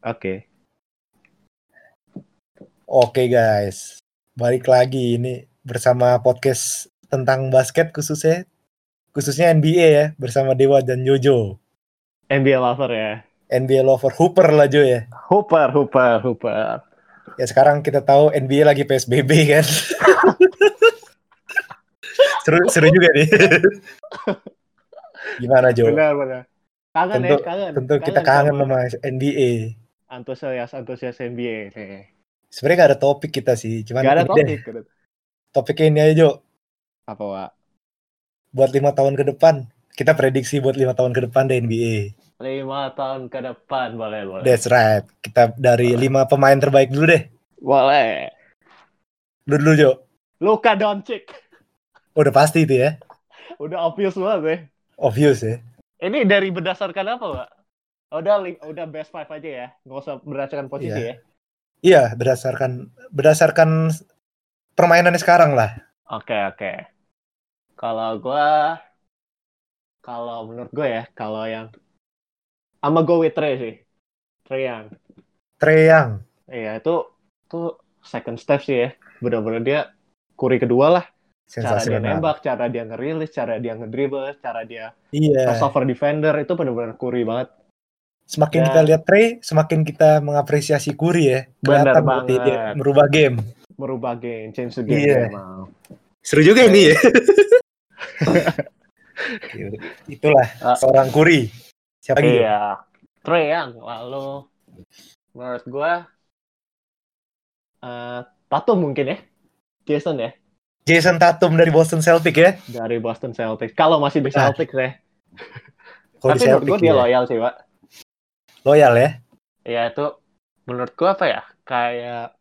Oke. Oke guys, balik lagi ini bersama podcast tentang basket khususnya khususnya NBA ya bersama Dewa dan Jojo. NBA lover ya. NBA lover Hooper lah Jo ya. Hooper, Hooper, Hooper. Ya sekarang kita tahu NBA lagi PSBB kan. seru seru juga nih. Gimana Jo? Benar, benar. Kangen Tentu- ya, kangen. Tentu kita kangen sama sama NBA. Antusias antusias NBA. nih. Sebenarnya gak ada topik kita sih, cuman Gak ada deh, topik. gitu. topiknya ini aja Jo. Apa, Wak? Buat lima tahun ke depan, kita prediksi buat lima tahun ke depan deh NBA. Lima tahun ke depan, boleh, boleh. That's right. Kita dari lima pemain terbaik dulu deh. Boleh. Dulu dulu Jo. Luka Doncic. Udah pasti itu ya. Udah obvious banget ya. Obvious ya. Ini dari berdasarkan apa, Pak? Udah udah best five aja ya. Nggak usah berdasarkan posisi Iya. ya. Iya, berdasarkan berdasarkan permainannya sekarang lah. Oke, oke. Kalau gua kalau menurut gue ya, kalau yang sama go with Trey sih. Trey yang Trey Young. iya itu tuh second step sih ya. Bener-bener dia kuri kedua lah. Cara dia nembak, cara dia ngerilis, cara dia ngedribble, cara dia Iya. crossover defender itu bener-bener kuri banget. Semakin Ya. kita lihat Trey, semakin kita mengapresiasi Curry ya. Bener Kelihatan berarti banget. dia merubah game. Merubah game, change the game Iya. memang. Seru juga ini ya. Itulah Ah. seorang Curry. Siapa lagi? Iya. Trey yang lalu menurut gua eh Tatum mungkin ya. Jason ya Jason Tatum dari Boston Celtics ya. dari Boston Celtics. Kalau masih di Ah. Celtics ya. Kalau Tapi menurut Celtics dia ya. loyal sih, Pak. Loyal ya. Ya itu menurut gua apa ya? Kayak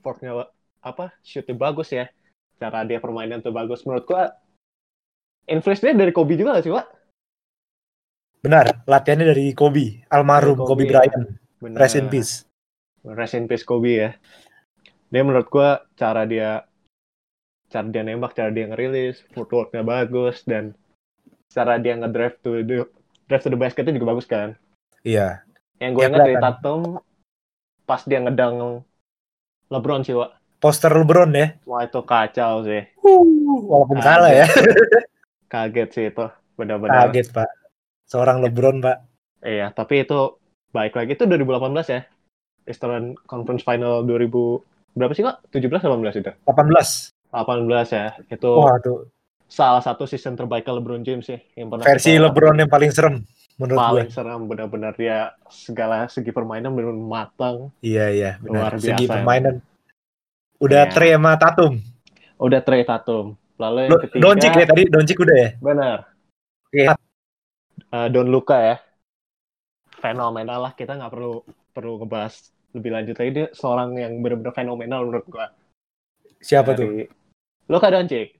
forknya apa? Shootnya bagus ya. Cara dia permainan tuh bagus. Menurut gua influence dia dari Kobe juga gak sih, Pak? Benar, latihannya dari Kobe, almarhum Dari Kobe, Kobe, Bryant. Bener. Rest in peace. Rest in peace Kobe ya. Dia menurut gua cara dia cara dia nembak, cara dia ngerilis, footworknya bagus dan cara dia ngedrive to the drive to the basket itu juga bagus kan. Iya. Yang gue Ya, ingat dari. Tatum pas dia ngedang LeBron sih, Wak. Poster LeBron ya. Wah itu kacau sih. Walaupun Kaget. kalah ya. Kaget sih itu. Benar-benar. Kaget, Pak. Seorang LeBron, Pak. Iya, tapi itu baik lagi itu 2018 ya. Eastern Conference Final 2000 berapa sih, Kak? 17 18 itu? 18. 18 ya. Itu Wah, tuh salah satu season terbaik LeBron James sih yang pernah versi LeBron yang paling serem menurut gue. paling seram benar-benar dia segala segi permainan benar matang Iya, iya, Luar benar. Segi biasa, permainan. Udah Iya. Trey sama Tatum. udah Trey Tatum lalu yang ketiga Doncic ya tadi, Doncic udah ya. benar Oke. Eh, Don Luca ya fenomenal lah kita nggak perlu perlu ngebahas lebih lanjut lagi dia seorang yang benar-benar fenomenal menurut gua Siapa tuh? Dari Luka Doncic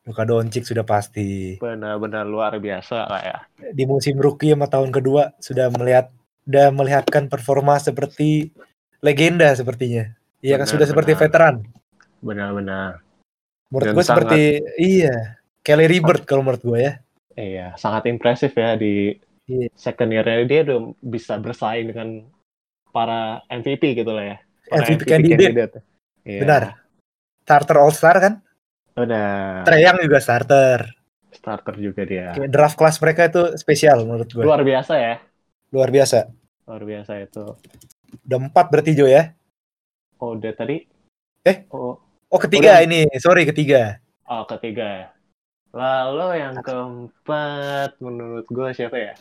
Luka Doncic sudah pasti. benar-benar luar biasa lah ya Di musim rookie sama tahun kedua sudah melihat sudah melihatkan performa seperti legenda sepertinya. Iya kan Benar, sudah seperti veteran. benar-benar Menurut Dan gue sangat- seperti iya Kelly Rebirth kalau menurut gue ya. iya sangat impresif ya di Iya. second year dia udah bisa bersaing dengan para MVP gitu lah ya Para MVP candidate. Iya. Benar. Starter All Star kan? Benar. Trey Young juga starter. Starter juga dia. Kayak draft kelas mereka itu spesial menurut gue. Luar biasa ya. Luar biasa. Luar biasa itu. Udah empat berarti Jo ya. Oh, udah tadi. Eh? Oh, Oh ketiga Udah. ini, sorry ketiga. oh ketiga ya. Lalu yang keempat menurut gue siapa ya?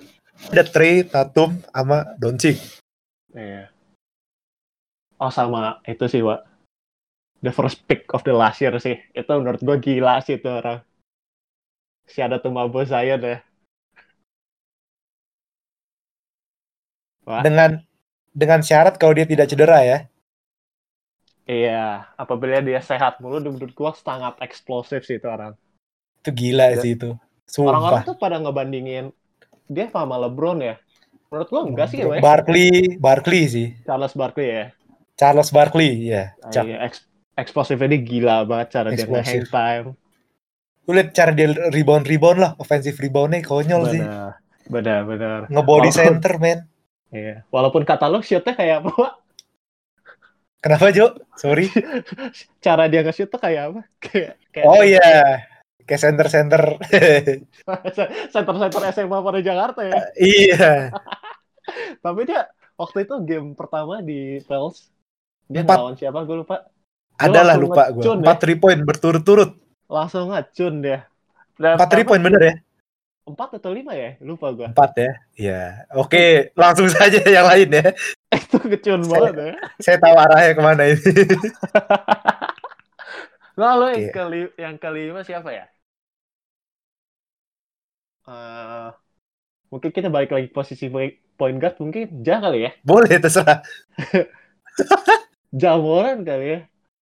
Ada Trey, Tatum, sama Doncic. Iya. Oh sama itu sih, Pak. The first pick of the last year sih. Itu menurut gue gila sih itu orang. Si ada tuh Mabo Zion ya. Wah. Dengan dengan syarat kalau dia tidak cedera ya. Iya, apabila dia sehat mulu, menurut gua sangat eksplosif sih itu orang. Itu gila Ya. sih itu. Orang-orang tuh pada ngebandingin dia sama LeBron ya. Menurut gua enggak sih. Barkley, Barkley sih. Charles Barkley ya. Charles Barkley, ya. Cak. Iya, eks- eksplosifnya dia gila banget cara dia Eksplosif. nge-hang time. Lu lihat cara dia rebound rebound lah, offensive reboundnya konyol sih. Benar, benar. Ngebody Walaupun- center men. Iya. Walaupun kata lo shootnya kayak apa? Kenapa Jo? Sorry. Cara dia nge-shoot tuh kayak apa? Kayak, kayak Oh iya, kayak center-center. center-center SMA pada Jakarta ya. iya. Tapi dia waktu itu game pertama di Pels, dia Empat. ngelawan siapa gue lupa. Adalah lupa gue. ya. Empat three point berturut-turut. Langsung ngacun dia. Empat three point bener ya? Empat atau lima ya? Lupa gue. Empat ya. Iya. Oke, langsung saja yang lain ya. itu kecun Saya- banget ya. Saya tahu arahnya ke mana ini. Lalu yang, Oke. keli yang kelima siapa ya? Eh, mungkin kita balik lagi posisi point point guard mungkin Ja kali ya? Boleh terserah. Jamoran kali ya?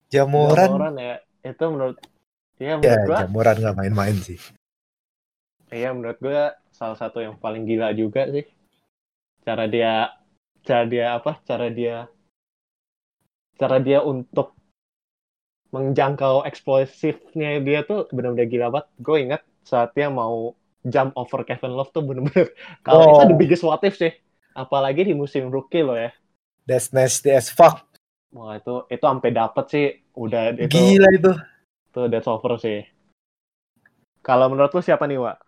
Jamuran. ya. Itu menurut ya Ya, menurut gua jamuran nggak main-main sih. Iya menurut gue salah satu yang paling gila juga sih. Cara dia, cara dia apa? Cara dia, cara dia untuk menjangkau eksplosifnya dia tuh benar-benar gila banget. Gue ingat saat dia mau jump over Kevin Love tuh bener-bener kalau Oh. itu the biggest what if sih. Apalagi di musim rookie loh ya. That's nasty as fuck. Wah itu itu sampai dapet sih udah itu Gila itu. itu that's over sih. Kalau menurut lu siapa nih, Wak?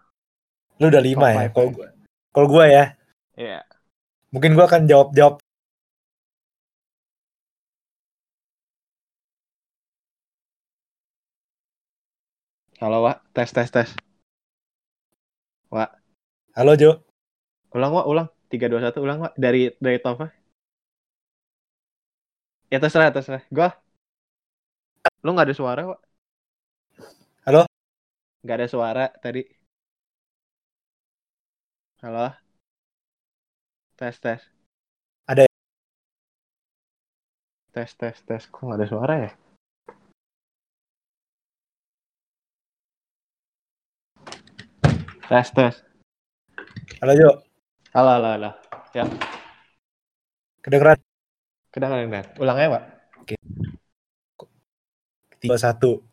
Lu udah lima Top ya. Kalau gua, kalau gua ya, Iya. mungkin gua akan jawab-jawab Halo, Wak. Tes, tes, tes. Wak. Halo Jo. Ulang, Wak. Ulang. 3, 2, 1. Ulang, Wak. Dari, dari top, Wak. Ya, terserah, terserah. Gua. Lu nggak ada suara, Wak. Halo? Nggak ada suara tadi. Halo? Tes, tes. Ada ya? Tes, tes, tes. Kok nggak ada suara ya? Tes, tes. Halo Jo. Halo, halo, halo. Ya, Kedengeran kedengaran. Ulang ya, Pak. tiga satu.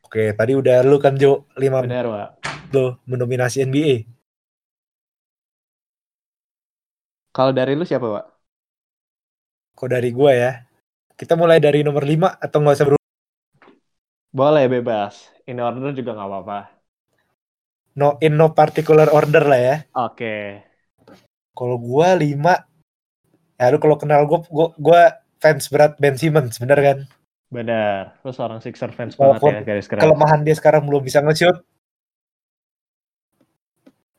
Oke, tadi udah lu kan Jo lima Benar, Pak. lo mendominasi NBA. Kalau dari lu siapa, Pak? Kok dari gua ya? Kita mulai dari nomor 5 atau nggak usah berubah? Boleh, bebas. In order juga nggak apa-apa. No in no particular order lah ya. Oke. Kalau gua 5 ya lu kalau kenal gua, gua fans berat Ben Simmons, bener kan? Benar. Lu seorang Sixer fans Walaupun banget ya, garis keras. Kelemahan dia sekarang belum bisa nge-shoot.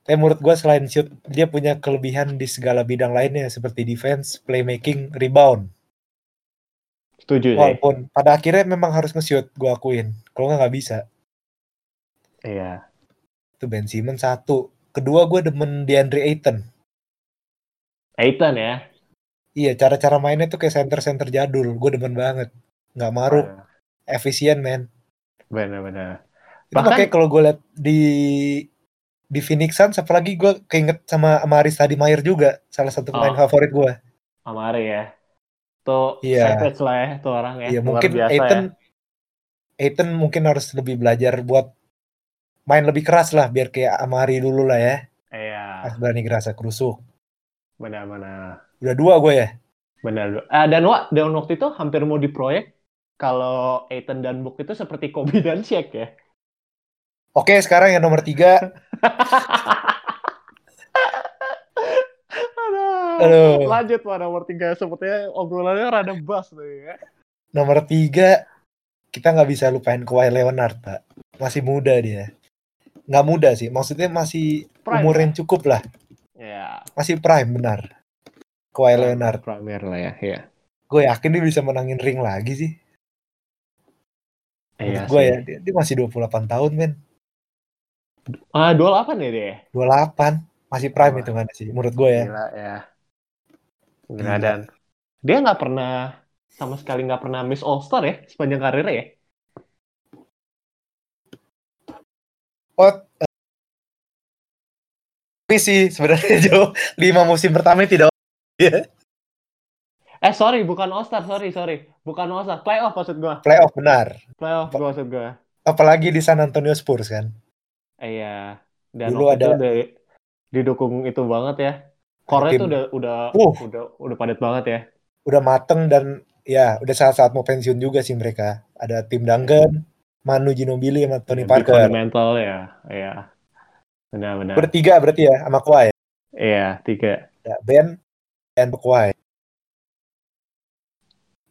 Tapi menurut gua selain shoot, dia punya kelebihan di segala bidang lainnya seperti defense, playmaking, rebound. Setuju sih. Walaupun pada akhirnya memang harus nge-shoot, gua akuin. Kalau nggak nggak bisa. Iya. Itu Ben Simmons satu. Kedua gue demen DeAndre Ayton. Aiton ya. Iya, cara-cara mainnya tuh kayak center-center jadul. Gue demen banget. Nggak maruk, efisien, men. Benar-benar. Itu Bahkan- makanya kalau gue liat di di Phoenix Suns, apalagi gue keinget sama, sama Aris Mayer juga. Salah satu pemain Oh. favorit gue. Amari ya. Tuh Iya. savage lah ya tuh orang ya. Iya, Luar mungkin biasa Ayton, ya. Ayton mungkin harus lebih belajar buat main lebih keras lah, biar kayak Amari dulu lah ya. Iya. Harus berani gerasa kerusuk. Benar-benar. Udah dua gue ya. Benar. Eh, dan Wak, dan waktu itu hampir mau diproyek kalau Aiton dan Book itu seperti Kobe dan Shaq ya. Oke, sekarang yang nomor tiga. Aduh. Aduh. Lanjut Pak nomor tiga sepertinya obrolannya rada bas nih ya. Nomor tiga, kita nggak bisa lupain Kawhi Leonard, Pak. Masih muda dia. Nggak muda sih, maksudnya masih Prime, umur ya? yang cukup lah. Ya. Masih prime, benar. Kawhi Leonard. Premier lah ya. Iya. Gue yakin dia bisa menangin ring lagi sih. Iya gue ya, dia, dia masih 28 tahun, men. Ah, 28 ya dia. 28. Masih prime itu kan sih, menurut gue ya. Gila ya. Gila Gila. dan dia nggak pernah sama sekali nggak pernah miss All Star ya sepanjang karirnya ya. Oh, ini sih sebenarnya Jo, lima musim pertama tidak Eh sorry bukan All Star sorry sorry bukan All Star playoff maksud gua playoff benar. playoff gua maksud gua. Apalagi di San Antonio Spurs kan. Eh, Iya dan Dulu itu ada- dari- didukung itu banget ya core tuh udah udah Uh. udah udah padat banget ya. Udah mateng dan ya udah saat-saat mau pensiun juga sih mereka. Ada tim Duncan, Manu Ginobili sama Tony Parker. fundamental ya. Iya. Benar-benar. Bertiga berarti ya sama Kawhi. Iya, tiga. Ya, Ben dan Kawhi.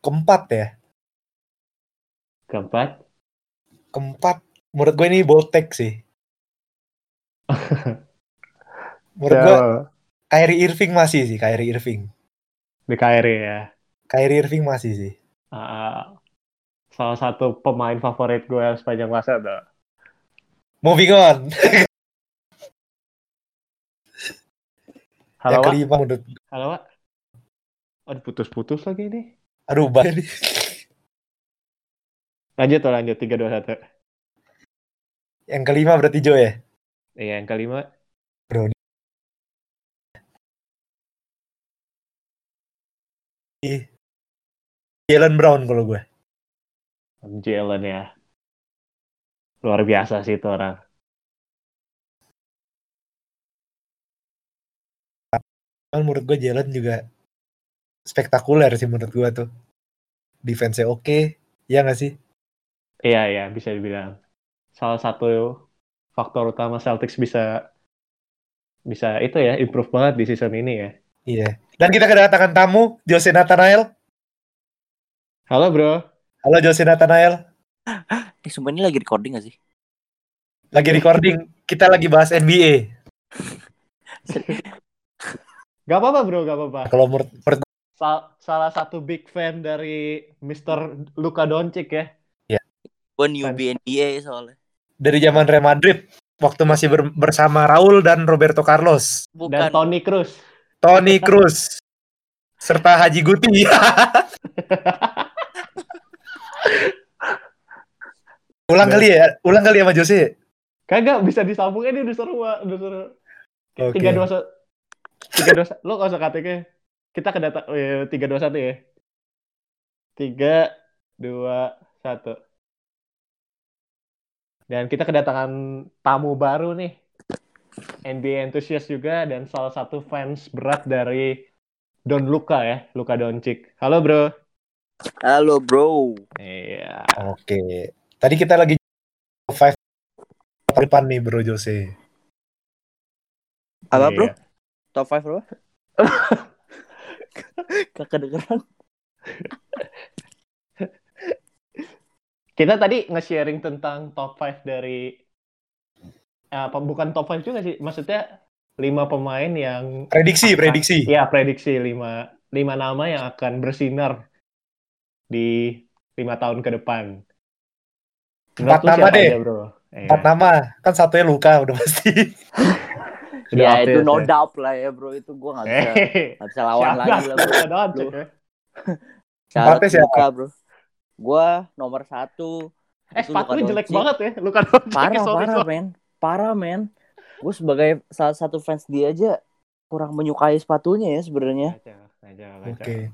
Keempat ya. Keempat. Keempat menurut gue ini bold take sih. menurut gue Siapa? Kyrie Irving masih sih, Kyrie Irving. di Kyrie ya. Kyrie Irving masih sih. Ah, salah satu pemain favorit gue sepanjang masa tuh. Moving on. Halo, yang Wak? kelima menurut Halo, Wak? Aduh, putus-putus lagi nih. aduh nih. Lanjut tuh, lanjut. 3, 2, 1. Yang kelima berarti Joe ya. Iya, yang kelima. Jalen Brown kalau gue. Jalen ya. Luar biasa sih itu orang. Kan menurut gue Jalen juga spektakuler sih menurut gue tuh. Defense-nya oke, ya nggak sih? Iya, iya, bisa dibilang. Salah satu faktor utama Celtics bisa bisa itu ya, improve banget di season ini ya. Iya. Dan kita kedatangan tamu, Jose Nathanael. Halo, bro. Halo Jose Nathanael. Eh, sumpah ini lagi recording gak sih? Lagi recording, kita lagi bahas NBA. Gak apa-apa, bro, gak apa-apa. Kalau menurut, menurut Sa- salah satu big fan dari Mr. Luka Doncic ya. Gue newbie NBA soalnya. dari zaman Real Madrid, waktu masih ber- bersama Raul dan Roberto Carlos, Bukan. Dan Tony Cruz. Tony Cruz, serta Haji Guti. ulang kali ya, ulang kali sama Jose. Kagak bisa disambung ini udah seru, udah seru. Oke. Tiga dua satu. Tiga dua satu. Lo gak usah. Kita kedata eh, tiga dua satu ya. Tiga dua satu. Dan kita kedatangan tamu baru nih. NBA enthusiast juga dan salah satu fans berat dari Don Luka ya, Luka Doncic. Halo bro. Halo bro. Iya. Oke. Tadi kita lagi top five depan nih Bro Jose. Apa Iya. bro? Top 5 bro? Kakak dengeran. Kita tadi nge-sharing tentang top 5 dari eh, apa bukan top 5 juga sih, maksudnya lima pemain yang Prediksi, prediksi. ya prediksi lima lima nama yang akan bersinar di lima tahun ke depan. Empat lu nama deh. aja, bro? Iya. Empat nama, kan satunya Luka udah pasti. Ya itu no ya. doubt lah ya bro. Itu gue gak bisa, Hehehe. gak bisa lawan lagi lah bro. Ya. Syarat? Luka bro. Gue nomor satu. Eh Luka jelek banget ya, Luka Doncic. Parah, parah sorry. men. Parah men. Gue sebagai salah satu fans dia aja kurang menyukai sepatunya ya sebenarnya. Oke.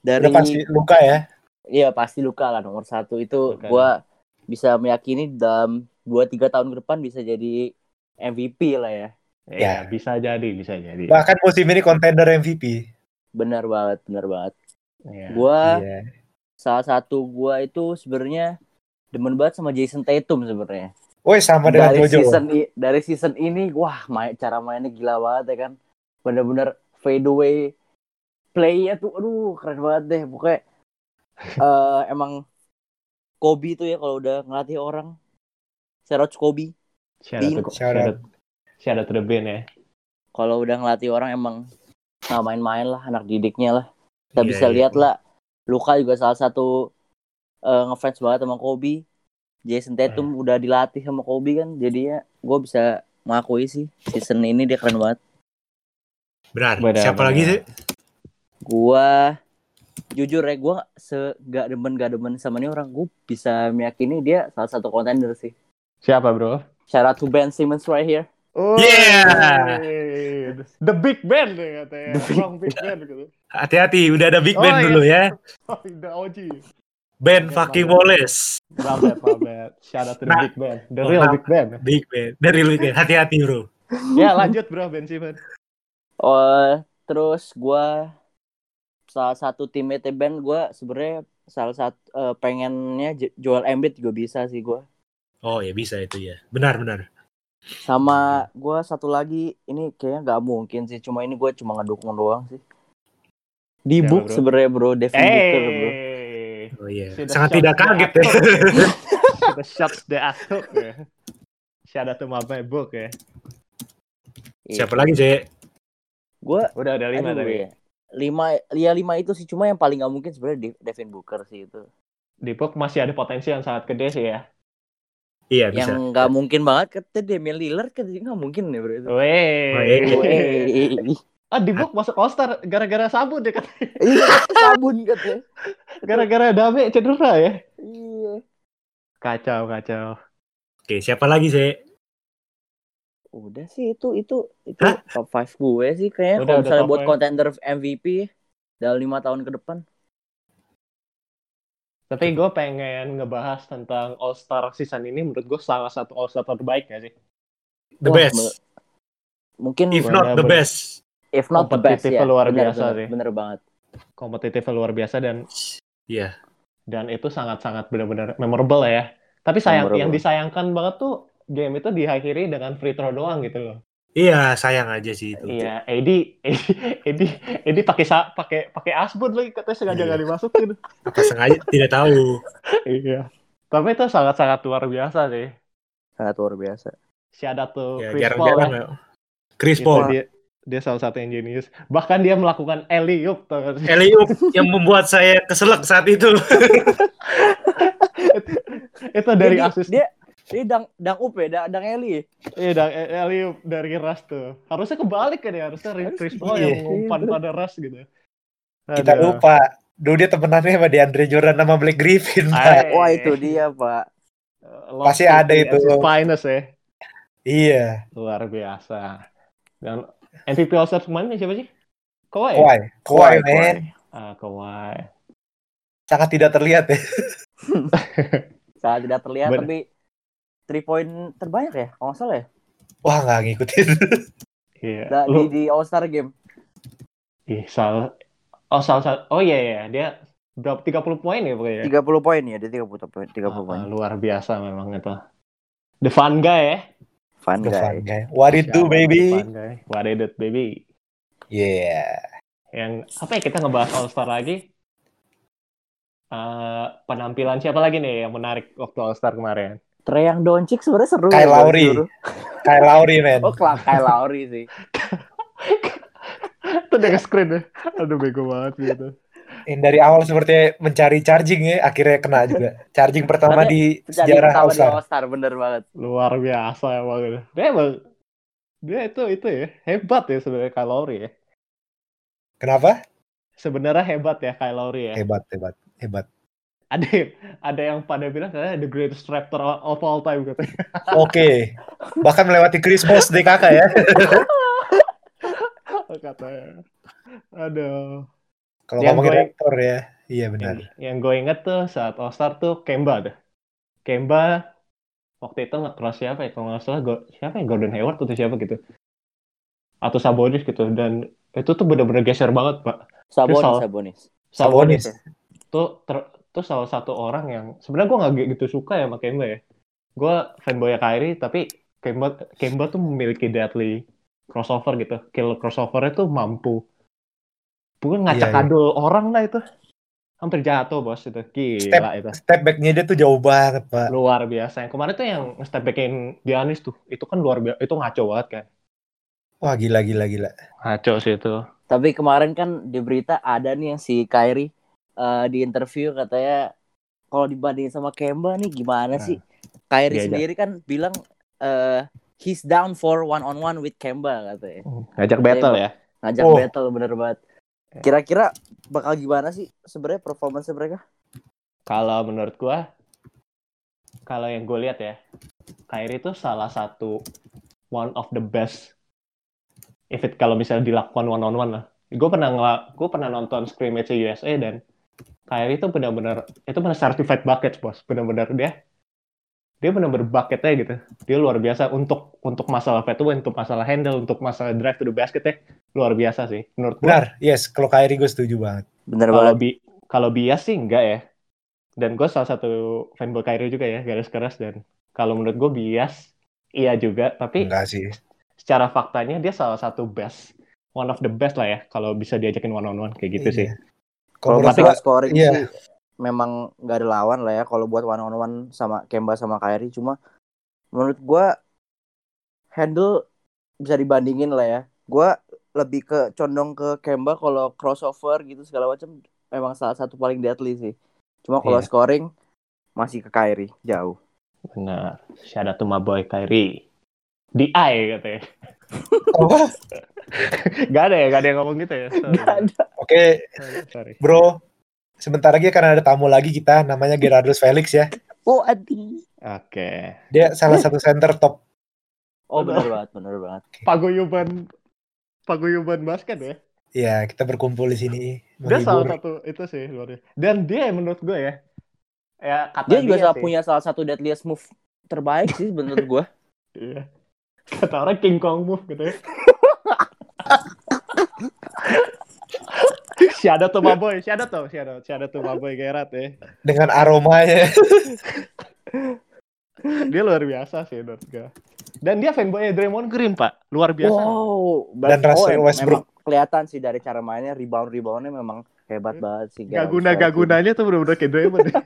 Dari Udah pasti Luka ya. Iya pasti luka lah nomor satu itu gua bisa meyakini dalam 2-3 tahun ke depan bisa jadi MVP lah ya. Iya, bisa jadi, bisa jadi. Bahkan musim ini kontender MVP. Benar banget, benar banget. Iya. Gua Iya. salah satu gua itu sebenarnya demen banget sama Jason Tatum sebenarnya. Woi sama dengan Dari Jojo. season i- dari season ini wah main, cara mainnya gila banget ya kan. Bener-bener fade away play-nya tuh aduh keren banget deh pokoknya eh, emang Kobe tuh ya kalau udah ngelatih orang out Kobe Shout out to- Shout shout out- out to the ya. kalau udah ngelatih orang emang nggak main-main lah anak didiknya lah kita Iya, bisa iya. lihat lah Luka juga salah satu eh, ngefans banget sama Kobe Jason Tatum Hmm. udah dilatih sama Kobe kan jadinya gue bisa mengakui sih season ini dia keren banget Benar. Benar, Siapa benar. Lagi sih? gua jujur ya gue se gak demen gak demen sama ini orang gue bisa meyakini dia salah satu kontender sih Siapa, bro? shout out to Ben Simmons right here Oh, Yeah! The Big Ben ya katanya. The Big Orang Big Ben gitu. Hati-hati, udah ada Big Oh, Ben iya. dulu ya. Oh, The OG. Ben Oke, fucking. Wallace. My bad, my bad. Shout out to the Nah. Big Ben. The real nah. Big Ben. Big Ben. Dari Big Ben. Hati-hati bro. Ya, lanjut bro, Ben Simmons. Oh, terus gua salah satu teammate band gua sebenarnya salah satu eh, pengennya J- Joel Embiid juga bisa sih gua. Oh ya bisa itu ya. Benar benar. Sama gua satu lagi ini kayaknya nggak mungkin sih. Cuma ini gua cuma ngedukung doang sih. Di Siapa, book sebenarnya bro, Devin Booker bro. Oh iya. Sudah Sangat tidak the kaget ya. Sudah shot the atom ya. Shout out to my book ya. Siapa lagi sih? Gua Udah ada lima tadi. ya. Lima, ya lima itu sih cuma yang paling nggak mungkin sebenarnya De- Devin Booker sih itu. Di book masih ada potensi yang sangat gede sih ya. Iya bisa. Yang nggak mungkin banget kata Damian Lillard kan nggak mungkin ya bro itu. Weh. Ah di book masuk All Star gara-gara sabun ya katanya. Iya, sabun katanya. Gara-gara Dame cedera ya. Iya. Kacau kacau. Oke siapa lagi sih? Udah sih itu itu itu Hah? top 5 gue sih kayaknya Udah, kalau udah misalnya buat contender MVP dalam lima tahun ke depan. Tapi gue pengen ngebahas tentang All Star season ini menurut gue salah satu All Star terbaik ya sih. The Wah, best. Mungkin If not the bener-bener. best. if not the best kompetitifnya ya. luar Bener, biasa bener, sih. Bener banget. Kompetitif luar biasa dan Iya. dan itu sangat-sangat benar-benar memorable ya. Tapi sayang Memorable. yang disayangkan banget tuh game itu diakhiri dengan free throw doang gitu loh. Iya sayang aja sih itu. Iya, Edi, Edi, Edi, Edi pakai sa- pakai pakai asbun lagi katanya sengaja Iya. nggak dimasukin. Apa sengaja tidak tahu. iya. Tapi itu sangat-sangat luar biasa sih. Sangat luar biasa. Shout out to Ya, Chris Paul ya. ya. Chris Itu Paul. dia, dia salah satu yang jenius. Bahkan dia melakukan sih? Eliup yang membuat saya keselak saat itu. itu dari dia, asis dia dia dang dang up ya, dang, dang Eli. Iya, da- alley oop dari Ras tuh. Harusnya kebalik kan ya, harusnya Harus- Chris Paul iya. yang ngumpan pada Ras gitu. Kita Aduh. lupa. Dulu dia temenannya sama DeAndre Jordan sama Blake Griffin. Pak. Ay. Wah itu dia pak. Lost Pasti ada City itu. finest ya. Iya. Luar biasa. Dan MVP All Star kemarin siapa sih? Kawhi. Kawhi. Kawhi, man. Ah, Kawhi. Sangat tidak terlihat ya. Sangat tidak terlihat Bener. tapi three point terbanyak ya, kalau nggak salah ya. Wah nggak ngikutin. Iya. Da- Lu, di, di All Star Game. ih, salah. Oh, salah satu. Oh iya iya, dia berapa 30 poin ya pokoknya. 30 poin ya, dia 30 poin, 30 Ah, poin. luar biasa memang itu. The fun guy ya. Fun The fun guy. guy. What it do baby? the fun guy. What it do, baby. Yeah. Yang apa ya kita ngebahas All Star lagi? Eh, penampilan siapa lagi nih yang menarik waktu All Star kemarin? Treyang Doncic sebenarnya seru. Kyle ya, Lowry. Kyle Lowry man. Oh, Kyle Kyle Lowry sih. Itu udah screen ya. Aduh bego banget gitu. Yang dari awal seperti mencari charging ya, akhirnya kena juga. Charging pertama di sejarah pertama All di Star. All Star bener banget. Luar biasa emang. gitu. Dia emang dia itu itu ya hebat ya sebenarnya Kyle Lowry ya. Kenapa? Sebenarnya hebat ya Kyle Lowry ya. Hebat, hebat, hebat. Ada yang- ada yang pada bilang katanya the greatest raptor of all time katanya. Oke. Bahkan melewati Chris Paul DKK ya. katanya. Aduh. Kalau Yang ngomongin gue- ya. Iya benar. Yang, yang gue inget tuh saat All Star tuh Kemba tuh. Kemba waktu itu nge-cross siapa ya? Kalau nggak salah Go- siapa ya? Gordon Hayward atau siapa gitu. Atau Sabonis gitu. Dan itu tuh bener-bener geser banget, Pak. Sabonis, salah. Sabonis. Sabonis. tuh ter, tuh salah satu orang yang sebenarnya gue nggak gitu suka ya sama Kemba ya. Gue fanboy Kyrie tapi Kemba Kemba tuh memiliki deadly crossover gitu. Kill crossovernya tuh mampu. Bukan ngacak Iya, iya. kadul orang lah itu. Hampir jatuh bos itu. Gila itu. Step back-nya dia tuh jauh banget, Pak. Luar biasa. Yang kemarin tuh yang step backin Giannis tuh. Itu kan luar biasa. Itu ngaco banget kan. Wah, gila gila gila. Ngaco sih itu. Tapi kemarin kan di berita ada nih yang si Kyrie eh, di interview katanya kalau dibandingin sama Kemba nih gimana Nah, sih? Kyrie iya, iya. sendiri kan bilang eh he's down for one on one with Kemba katanya. Ngajak battle ya. Ngajak Oh. battle bener banget. Kira-kira bakal gimana sih sebenarnya performance mereka? Kalau menurut gua, kalau yang gue lihat ya, Kyrie itu salah satu one of the best. If it kalau misalnya dilakukan one on one lah. Gue pernah gue pernah nonton scrimmage USA dan Kyrie itu benar-benar itu benar certified buckets bos, benar-benar dia dia benar-benar bucketnya gitu. Dia luar biasa untuk untuk masalah fadeaway, untuk masalah handle, untuk masalah drive to the basket ya luar biasa sih menurut gue. Benar, yes. Kalau Kyrie gue setuju banget. Bener Kalau banget. bi kalau bias sih enggak ya. Dan gue salah satu fanboy Kyrie juga ya, garis keras dan kalau menurut gue bias iya juga, tapi Enggak sih. secara faktanya dia salah satu best, one of the best lah ya kalau bisa diajakin one on one kayak gitu Iya. sih. Kalau masalah scoring iya. sih memang nggak ada lawan lah ya kalau buat one on one sama Kemba sama Kyrie cuma menurut gua handle bisa dibandingin lah ya. Gua lebih ke condong ke Kemba kalau crossover gitu segala macam memang salah satu paling deadly sih. Cuma kalau Iya. scoring masih ke Kyrie jauh. Benar. Shout out to my boy Kyrie. Di I katanya. apa? Gak ada ya, gak ada yang ngomong gitu ya. Sorry. Nggak ada. Oke, Sorry. bro. Sebentar lagi akan ada tamu lagi kita, namanya Gerardus Felix ya. Oh adi. Oke. Dia salah satu center top. Oh benar banget, benar banget. Paguyuban paguyuban basket ya. Ya, kita berkumpul di sini Dia salah satu itu sih luar biasa. Dan dia menurut gue ya. Ya kata Dia juga salah sih. punya salah satu deadliest move terbaik sih menurut gua. Iya. Kata orang King Kong move gitu ya. Out to my boy, out tuh, shout out to my boy Gerard ya. dengan aromanya. Dia luar biasa sih menurut gue. Dan dia fanboy Draymond Green, Pak. Luar biasa. Wow. Dan Russell em- Westbrook. kelihatan sih dari cara mainnya rebound reboundnya memang hebat banget sih. Gak guna gak gunanya tuh bener-bener kayak Draymond. ya.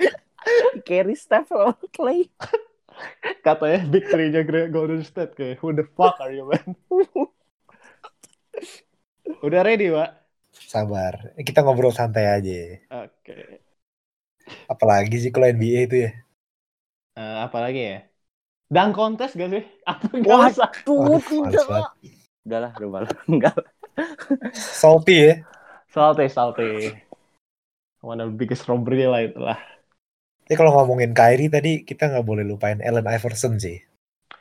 Carry Steph lawan Clay. Katanya big three-nya Golden State kayak who the fuck are you man? Udah ready, Pak? Sabar, kita ngobrol santai aja. Oke. Apalagi sih kalau NBA itu ya. Eh, apa lagi ya? Dunk kontes gak sih? Apa gak Wah, usah? tuh tidak. Udahlah, udah malah. Enggak. Salty ya. Salty, salty. One of the biggest robbery lah itulah. Tapi kalau ngomongin Kyrie tadi kita nggak boleh lupain Allen Iverson sih.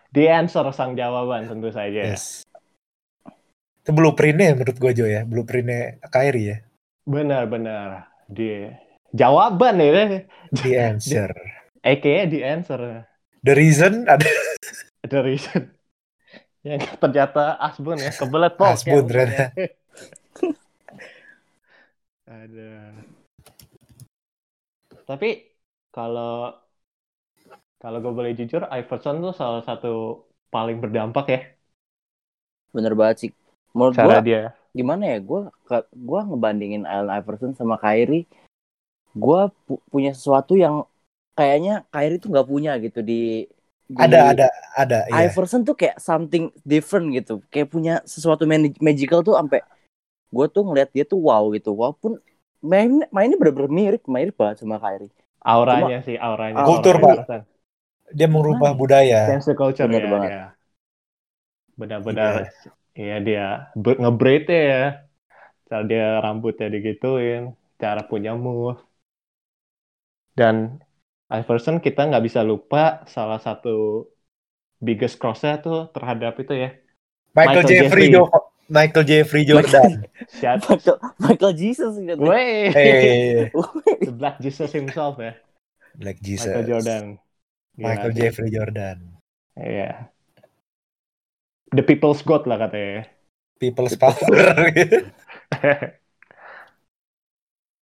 The answer sang jawaban tentu saja. Yes. Itu blueprintnya menurut gue Jo ya, blueprintnya Kyrie ya. Benar-benar. Di jawaban ya. The answer. AKA the answer. The reason ada The reason. Yang ternyata Asbun ya, kebelet pok. Asbun, ya, ternyata. Ada. Tapi kalau kalau gue boleh jujur, Iverson tuh salah satu paling berdampak ya. Bener banget sih. Menurut Cara gua dia. gimana ya? Gua ke- gua ngebandingin Allen Iverson sama Kyrie. Gua pu- punya sesuatu yang kayaknya Kyrie tuh nggak punya gitu di, di ada ada ada ya. Iverson tuh kayak something different gitu. Kayak punya sesuatu magical tuh sampai gue tuh ngeliat dia tuh wow gitu. Walaupun main mainnya bener-bener mirip, mirip banget sama Kyrie. Auranya sih, auranya. Kultur, Auranya Pak. Dia mengubah Gimana? budaya. Cancel culture Bener ya, banget. ya. Benar-benar Iya dia ber- nge-braid ya. Cara dia rambutnya digituin, cara punya move. Dan Iverson kita nggak bisa lupa salah satu biggest cross-nya tuh terhadap itu ya. Michael, Michael Jeffrey, Jeffrey. Michael Jeffrey Jordan. Michael, Michael Jesus gitu. Wey, hey, the Black Jesus himself ya, Black Jesus. Michael Jordan. Gila Michael. Jeffrey Jordan. Iya. The people's god lah katanya. People's power.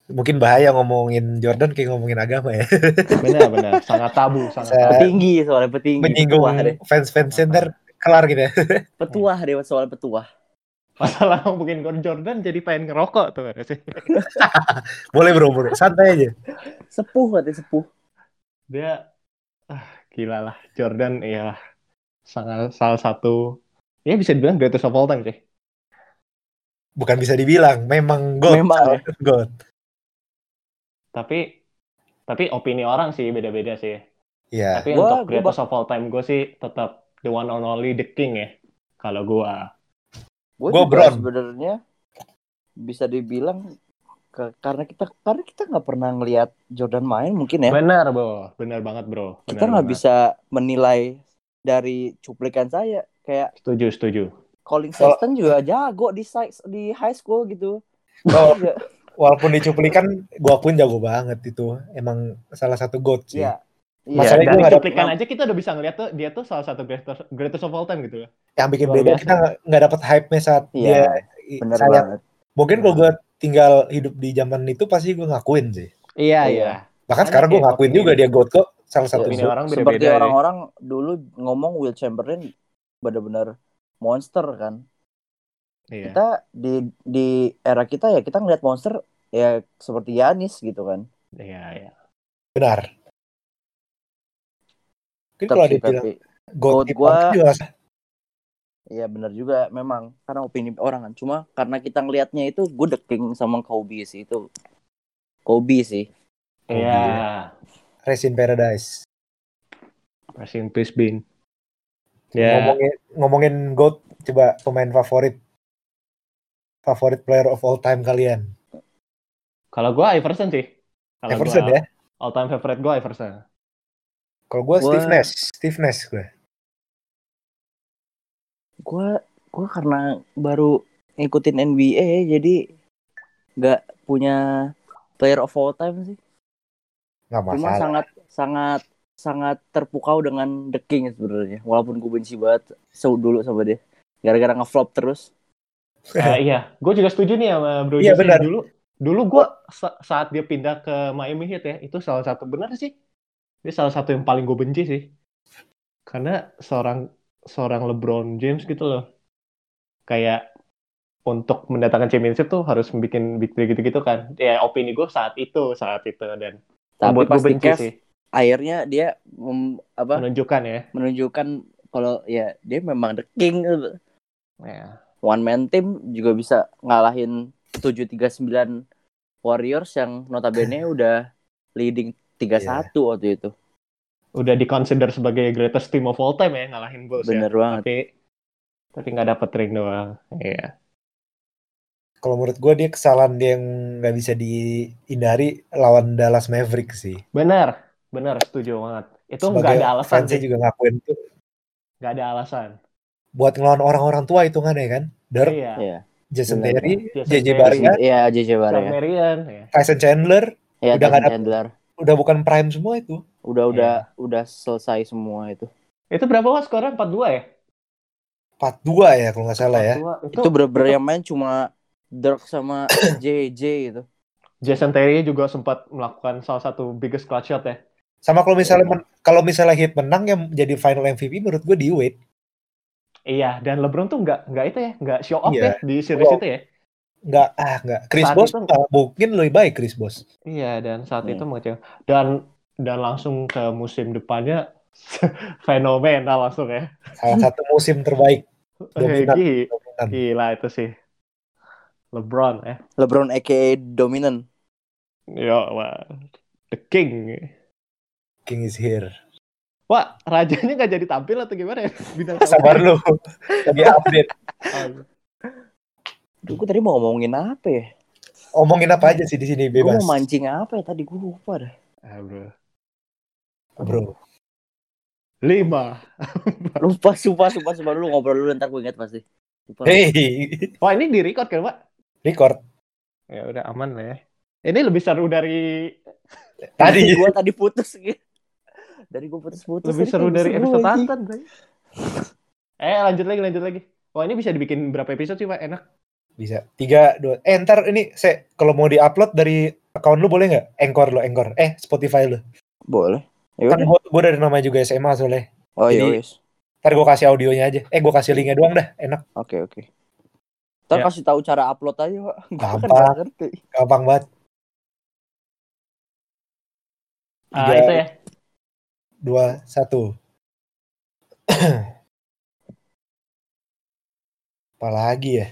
Mungkin bahaya ngomongin Jordan kayak ngomongin agama ya. Benar-benar sangat tabu, sangat Saya- tabu. Petinggi soalnya petinggi. Menyinggung Petuah deh. fans-fans center kelar gitu ya. Petuah deh soal petuah. Masalah ngomongin Gordon Jordan jadi pengen ngerokok tuh sih. Boleh bro, bro. Santai aja. Sepuh katanya sepuh. Dia ah, gila lah Jordan ya sangat salah satu ya bisa dibilang greatest of all time sih. Bukan bisa dibilang, memang God. Memang ya. God. Tapi tapi opini orang sih beda-beda sih. Iya. Tapi Gua- untuk gua greatest of all time gue sih tetap the one and only the king ya. Kalau gua Gue sebenarnya bisa dibilang ke- karena kita karena kita nggak pernah ngelihat Jordan main mungkin ya. benar bro, benar banget bro. kita Benar nggak banget. bisa menilai dari cuplikan saya kayak Setuju, setuju. Colin Sexton juga jago di di high school gitu. Oh, walaupun dicuplikan, gua pun jago banget itu. Emang salah satu God sih. Iya. Iya, Masalahnya dari gua nggak cuplikan aja kita udah bisa ngeliat tuh dia tuh salah satu greatest, greatest of all time gitu ya. Yang bikin Luar beda biasa. kita nggak- dapet hype-nya saat Iya, dia bener sayang. banget. Mungkin kalau gue tinggal hidup di zaman itu pasti gue ngakuin sih. Iya Iya. Bahkan Ada sekarang gue ngakuin juga dia GOAT kok. Salah satu GOAT. orang Seperti beda-beda. ya. orang-orang dulu ngomong Will Chamberlain benar-benar monster kan. Iya. Kita di di era kita ya kita ngeliat monster ya seperti Yanis gitu kan. Iya, iya. Benar. Mungkin Tapi, kalau dibilang GOAT GOAT di gua- juga. Iya benar juga memang karena opini orang kan. Cuma karena kita ngelihatnya itu gue the king sama Kobe sih itu. Kobe sih. Iya. Rest in Paradise. Rest in peace, Bin. Ya. Ngomongin ngomongin GOAT coba pemain favorit favorit player of all time kalian. Kalau gua Iverson sih. Kalau Everson gua, ya. All time favorite gua Iverson. Kalau gue Gua- Steve Nash, Steve Nash gue. Gue gue karena baru ngikutin NBA jadi nggak punya player of all time sih. Cuma masalah. sangat sangat sangat terpukau dengan The King sebenarnya. Walaupun gue benci banget se- dulu sama dia. Gara-gara ngeflop terus. Eh, iya, gue juga setuju nih sama Bro Iya, benar. Dulu, dulu gue saat dia pindah ke Miami Heat ya, itu salah satu benar sih. Dia salah satu yang paling gue benci sih. Karena seorang seorang LeBron James gitu loh, kayak untuk mendatangkan championship tuh harus bikin big play gitu-gitu kan. Ya opini gue saat itu, saat itu dan Tapi membuat pas gue di benci sih. akhirnya dia mem- apa Menunjukkan ya. menunjukkan kalau ya dia memang The King. ya. One man team juga bisa ngalahin 739 Warriors yang notabene udah leading 3-1 waktu itu. Udah dikonsider sebagai greatest team of all time ya, ngalahin Bulls ya. Bener banget. Tapi tapi nggak dapet ring doang. Iya. Kalau menurut gue dia kesalahan dia yang nggak bisa dihindari lawan Dallas Mavericks sih. Benar, benar, setuju banget. Itu nggak ada alasan sih, juga ngakuin tuh nggak ada alasan. buat ngelawan orang-orang tua hitungannya kan. Dirk, Iya. Iya. Jason Terry, Jason JJ. Barea, Iya, JJ Sean Barea. Marion, ya. Tyson Chandler, Iya, Udah nggak Tyson ada- Chandler. udah bukan prime semua itu. Udah udah Iya. udah selesai semua itu. Itu berapa was skornya? 4-2 ya? 42 ya kalau nggak salah ya. 4-2. Itu, Itu bener-bener yang main cuma Dirk sama JJ itu. Jason Terry juga sempat melakukan salah satu biggest clutch shot ya. Sama kalau misalnya men- kalau misalnya hit menang yang jadi final MVP menurut gue di Wade. Iya, dan LeBron tuh nggak nggak itu ya, nggak show off Iya. ya di series Oh. itu ya. Nggak ah nggak. Chris Saat Bosh itu- mungkin lebih baik Chris Bosh. Iya, dan saat Hmm. itu mengecewakan. Dan dan langsung ke musim depannya fenomenal langsung ya. Salah satu musim terbaik. Dominan. Gila, Dominan. gila itu sih. LeBron ya. LeBron aka dominant. Yo, wah. The King. King is here. Wah, rajanya nggak jadi tampil atau gimana ya? Bintang. Sabar lu. Lagi update. Duh, gue tadi mau ngomongin apa ya? Omongin apa aja sih di sini Gue bebas. mau mancing apa ya tadi gue lupa dah. ah, bro. Bro. Lima. Lupa, sumpah, sumpah, sumpah dulu ngobrol dulu ntar gue ingat pasti. Lupa. Hey, Wah, ini di record kan, Pak? record. Ya udah aman lah ya. Ini lebih seru dari Tadi gue tadi putus gitu. Dari gue putus-putus. lebih seru dari episode. Tantan. Eh, lanjut lagi, lanjut lagi. Wah, ini bisa dibikin berapa episode sih, Pak? Enak. bisa. Tiga, dua. Eh ntar ini saya kalau mau diupload dari account lu boleh nggak? Anchor lo, Anchor. Eh Spotify lu. Boleh. Ya Kan udah. gua, gua dari nama juga SMA soalnya. Oh iya. Ntar gua kasih audionya aja. Eh gua kasih linknya doang dah. Enak. Oke, oke. Ntar Ya. kasih tahu cara upload aja, Pak. Gue kan Gampang. nggak ngerti. Gampang banget. Ah, Tiga. itu ya. Dua, satu. Apalagi ya?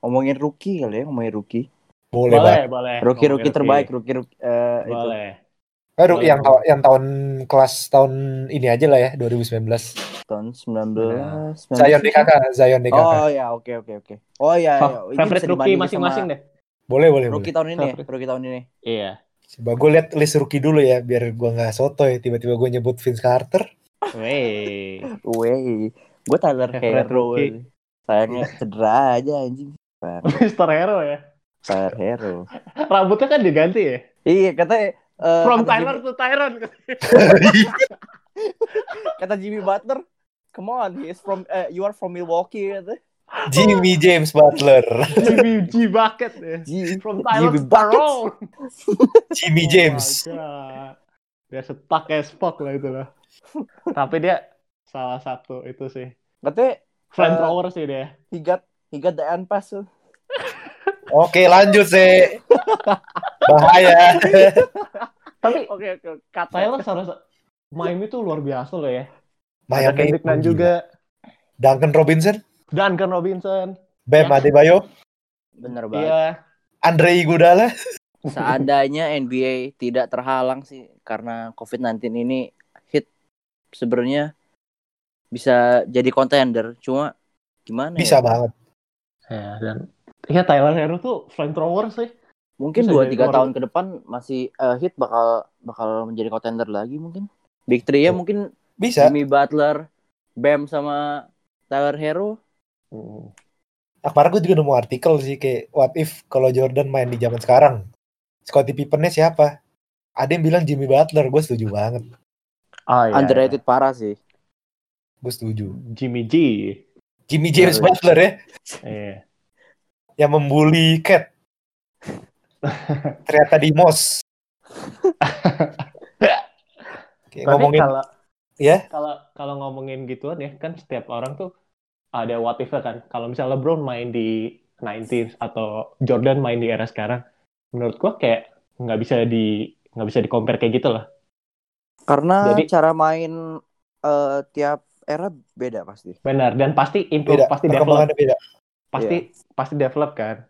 Ngomongin rookie kali ya, ngomongin rookie. Boleh, Boleh, banget. boleh. Rookie rookie terbaik, rookie rookie eh, itu. Boleh. Aduh, Boleh, yang boleh. tahu yang tahun kelas tahun ini aja lah ya, 2019. tahun 19 19 Zion DKK, Zion DKK. Oh ya, oke oke oke. Oh ya, Fa- ya. Ini favorite rookie masing-masing sama deh. Boleh, boleh, boleh. Rookie tahun ini, ya, rookie tahun ini. Iya. Coba gue liat list rookie dulu ya, biar gua nggak soto ya. Tiba-tiba gue nyebut Vince Carter. Wey. Weh, gue Tyler Hero. Sayangnya cedera aja anjing. Mister Hero ya. Tyler Hero. Rambutnya kan diganti ya. Iya, katanya Eh, From kata Tyler Jimmy, to Tyron. kata Jimmy Butler, come on, he is from eh, you are from Milwaukee gitu. Jimmy James Butler. Jimmy G Bucket ya. Jimmy, From Tyler Jimmy Tyron. Jimmy Oh James. God. Dia stuck as fuck lah itu lah. Tapi dia salah satu itu sih. Katanya Flamethrower sih dia. he got he got the end pass. tuh. Oke, lanjut sih. Bahaya. Tapi Oke oke. Kata Tyler salah sa- Miami tuh luar biasa loh ya. Ada Miami Kendrick Nunn juga. Duncan Robinson, Duncan Robinson. Bam Ya. Adebayo, bener banget. Iya. Andre Iguodala. Seandainya NBA tidak terhalang sih karena COVID-19 ini hit sebenarnya bisa jadi contender. Cuma gimana Bisa ya? banget. Ya, dan Iya Tyler Hero tuh flamethrower sih. Mungkin Bisa 2 jadi 3 luar- tahun ke depan masih eh, hit bakal bakal menjadi contender lagi mungkin. Big Three ya mungkin Bisa. Jimmy Butler, Bam sama Tyler Hero. Hmm. Kemarin gue juga nemu artikel sih kayak what if kalau Jordan main di zaman sekarang. Scottie Pippennya siapa? Ada yang bilang Jimmy Butler, gue setuju banget. Ah, iya, Underrated parah sih. Gue setuju. iya. Jimmy G. Jimmy James Bener. Butler ya, Iya. Yang membuli Cat. Ternyata di Mos. Kayak Tapi ngomongin kalau ya? kalau kalau ngomongin gituan ya kan setiap orang tuh ada what if kan. Kalau misalnya LeBron main di 90s atau Jordan main di era sekarang, menurut gua kayak nggak bisa di nggak bisa di compare kayak gitu lah. Karena Jadi- cara main eh, tiap era beda pasti. Benar dan pasti improve, beda, pasti develop, beda. Pasti pasti develop kan.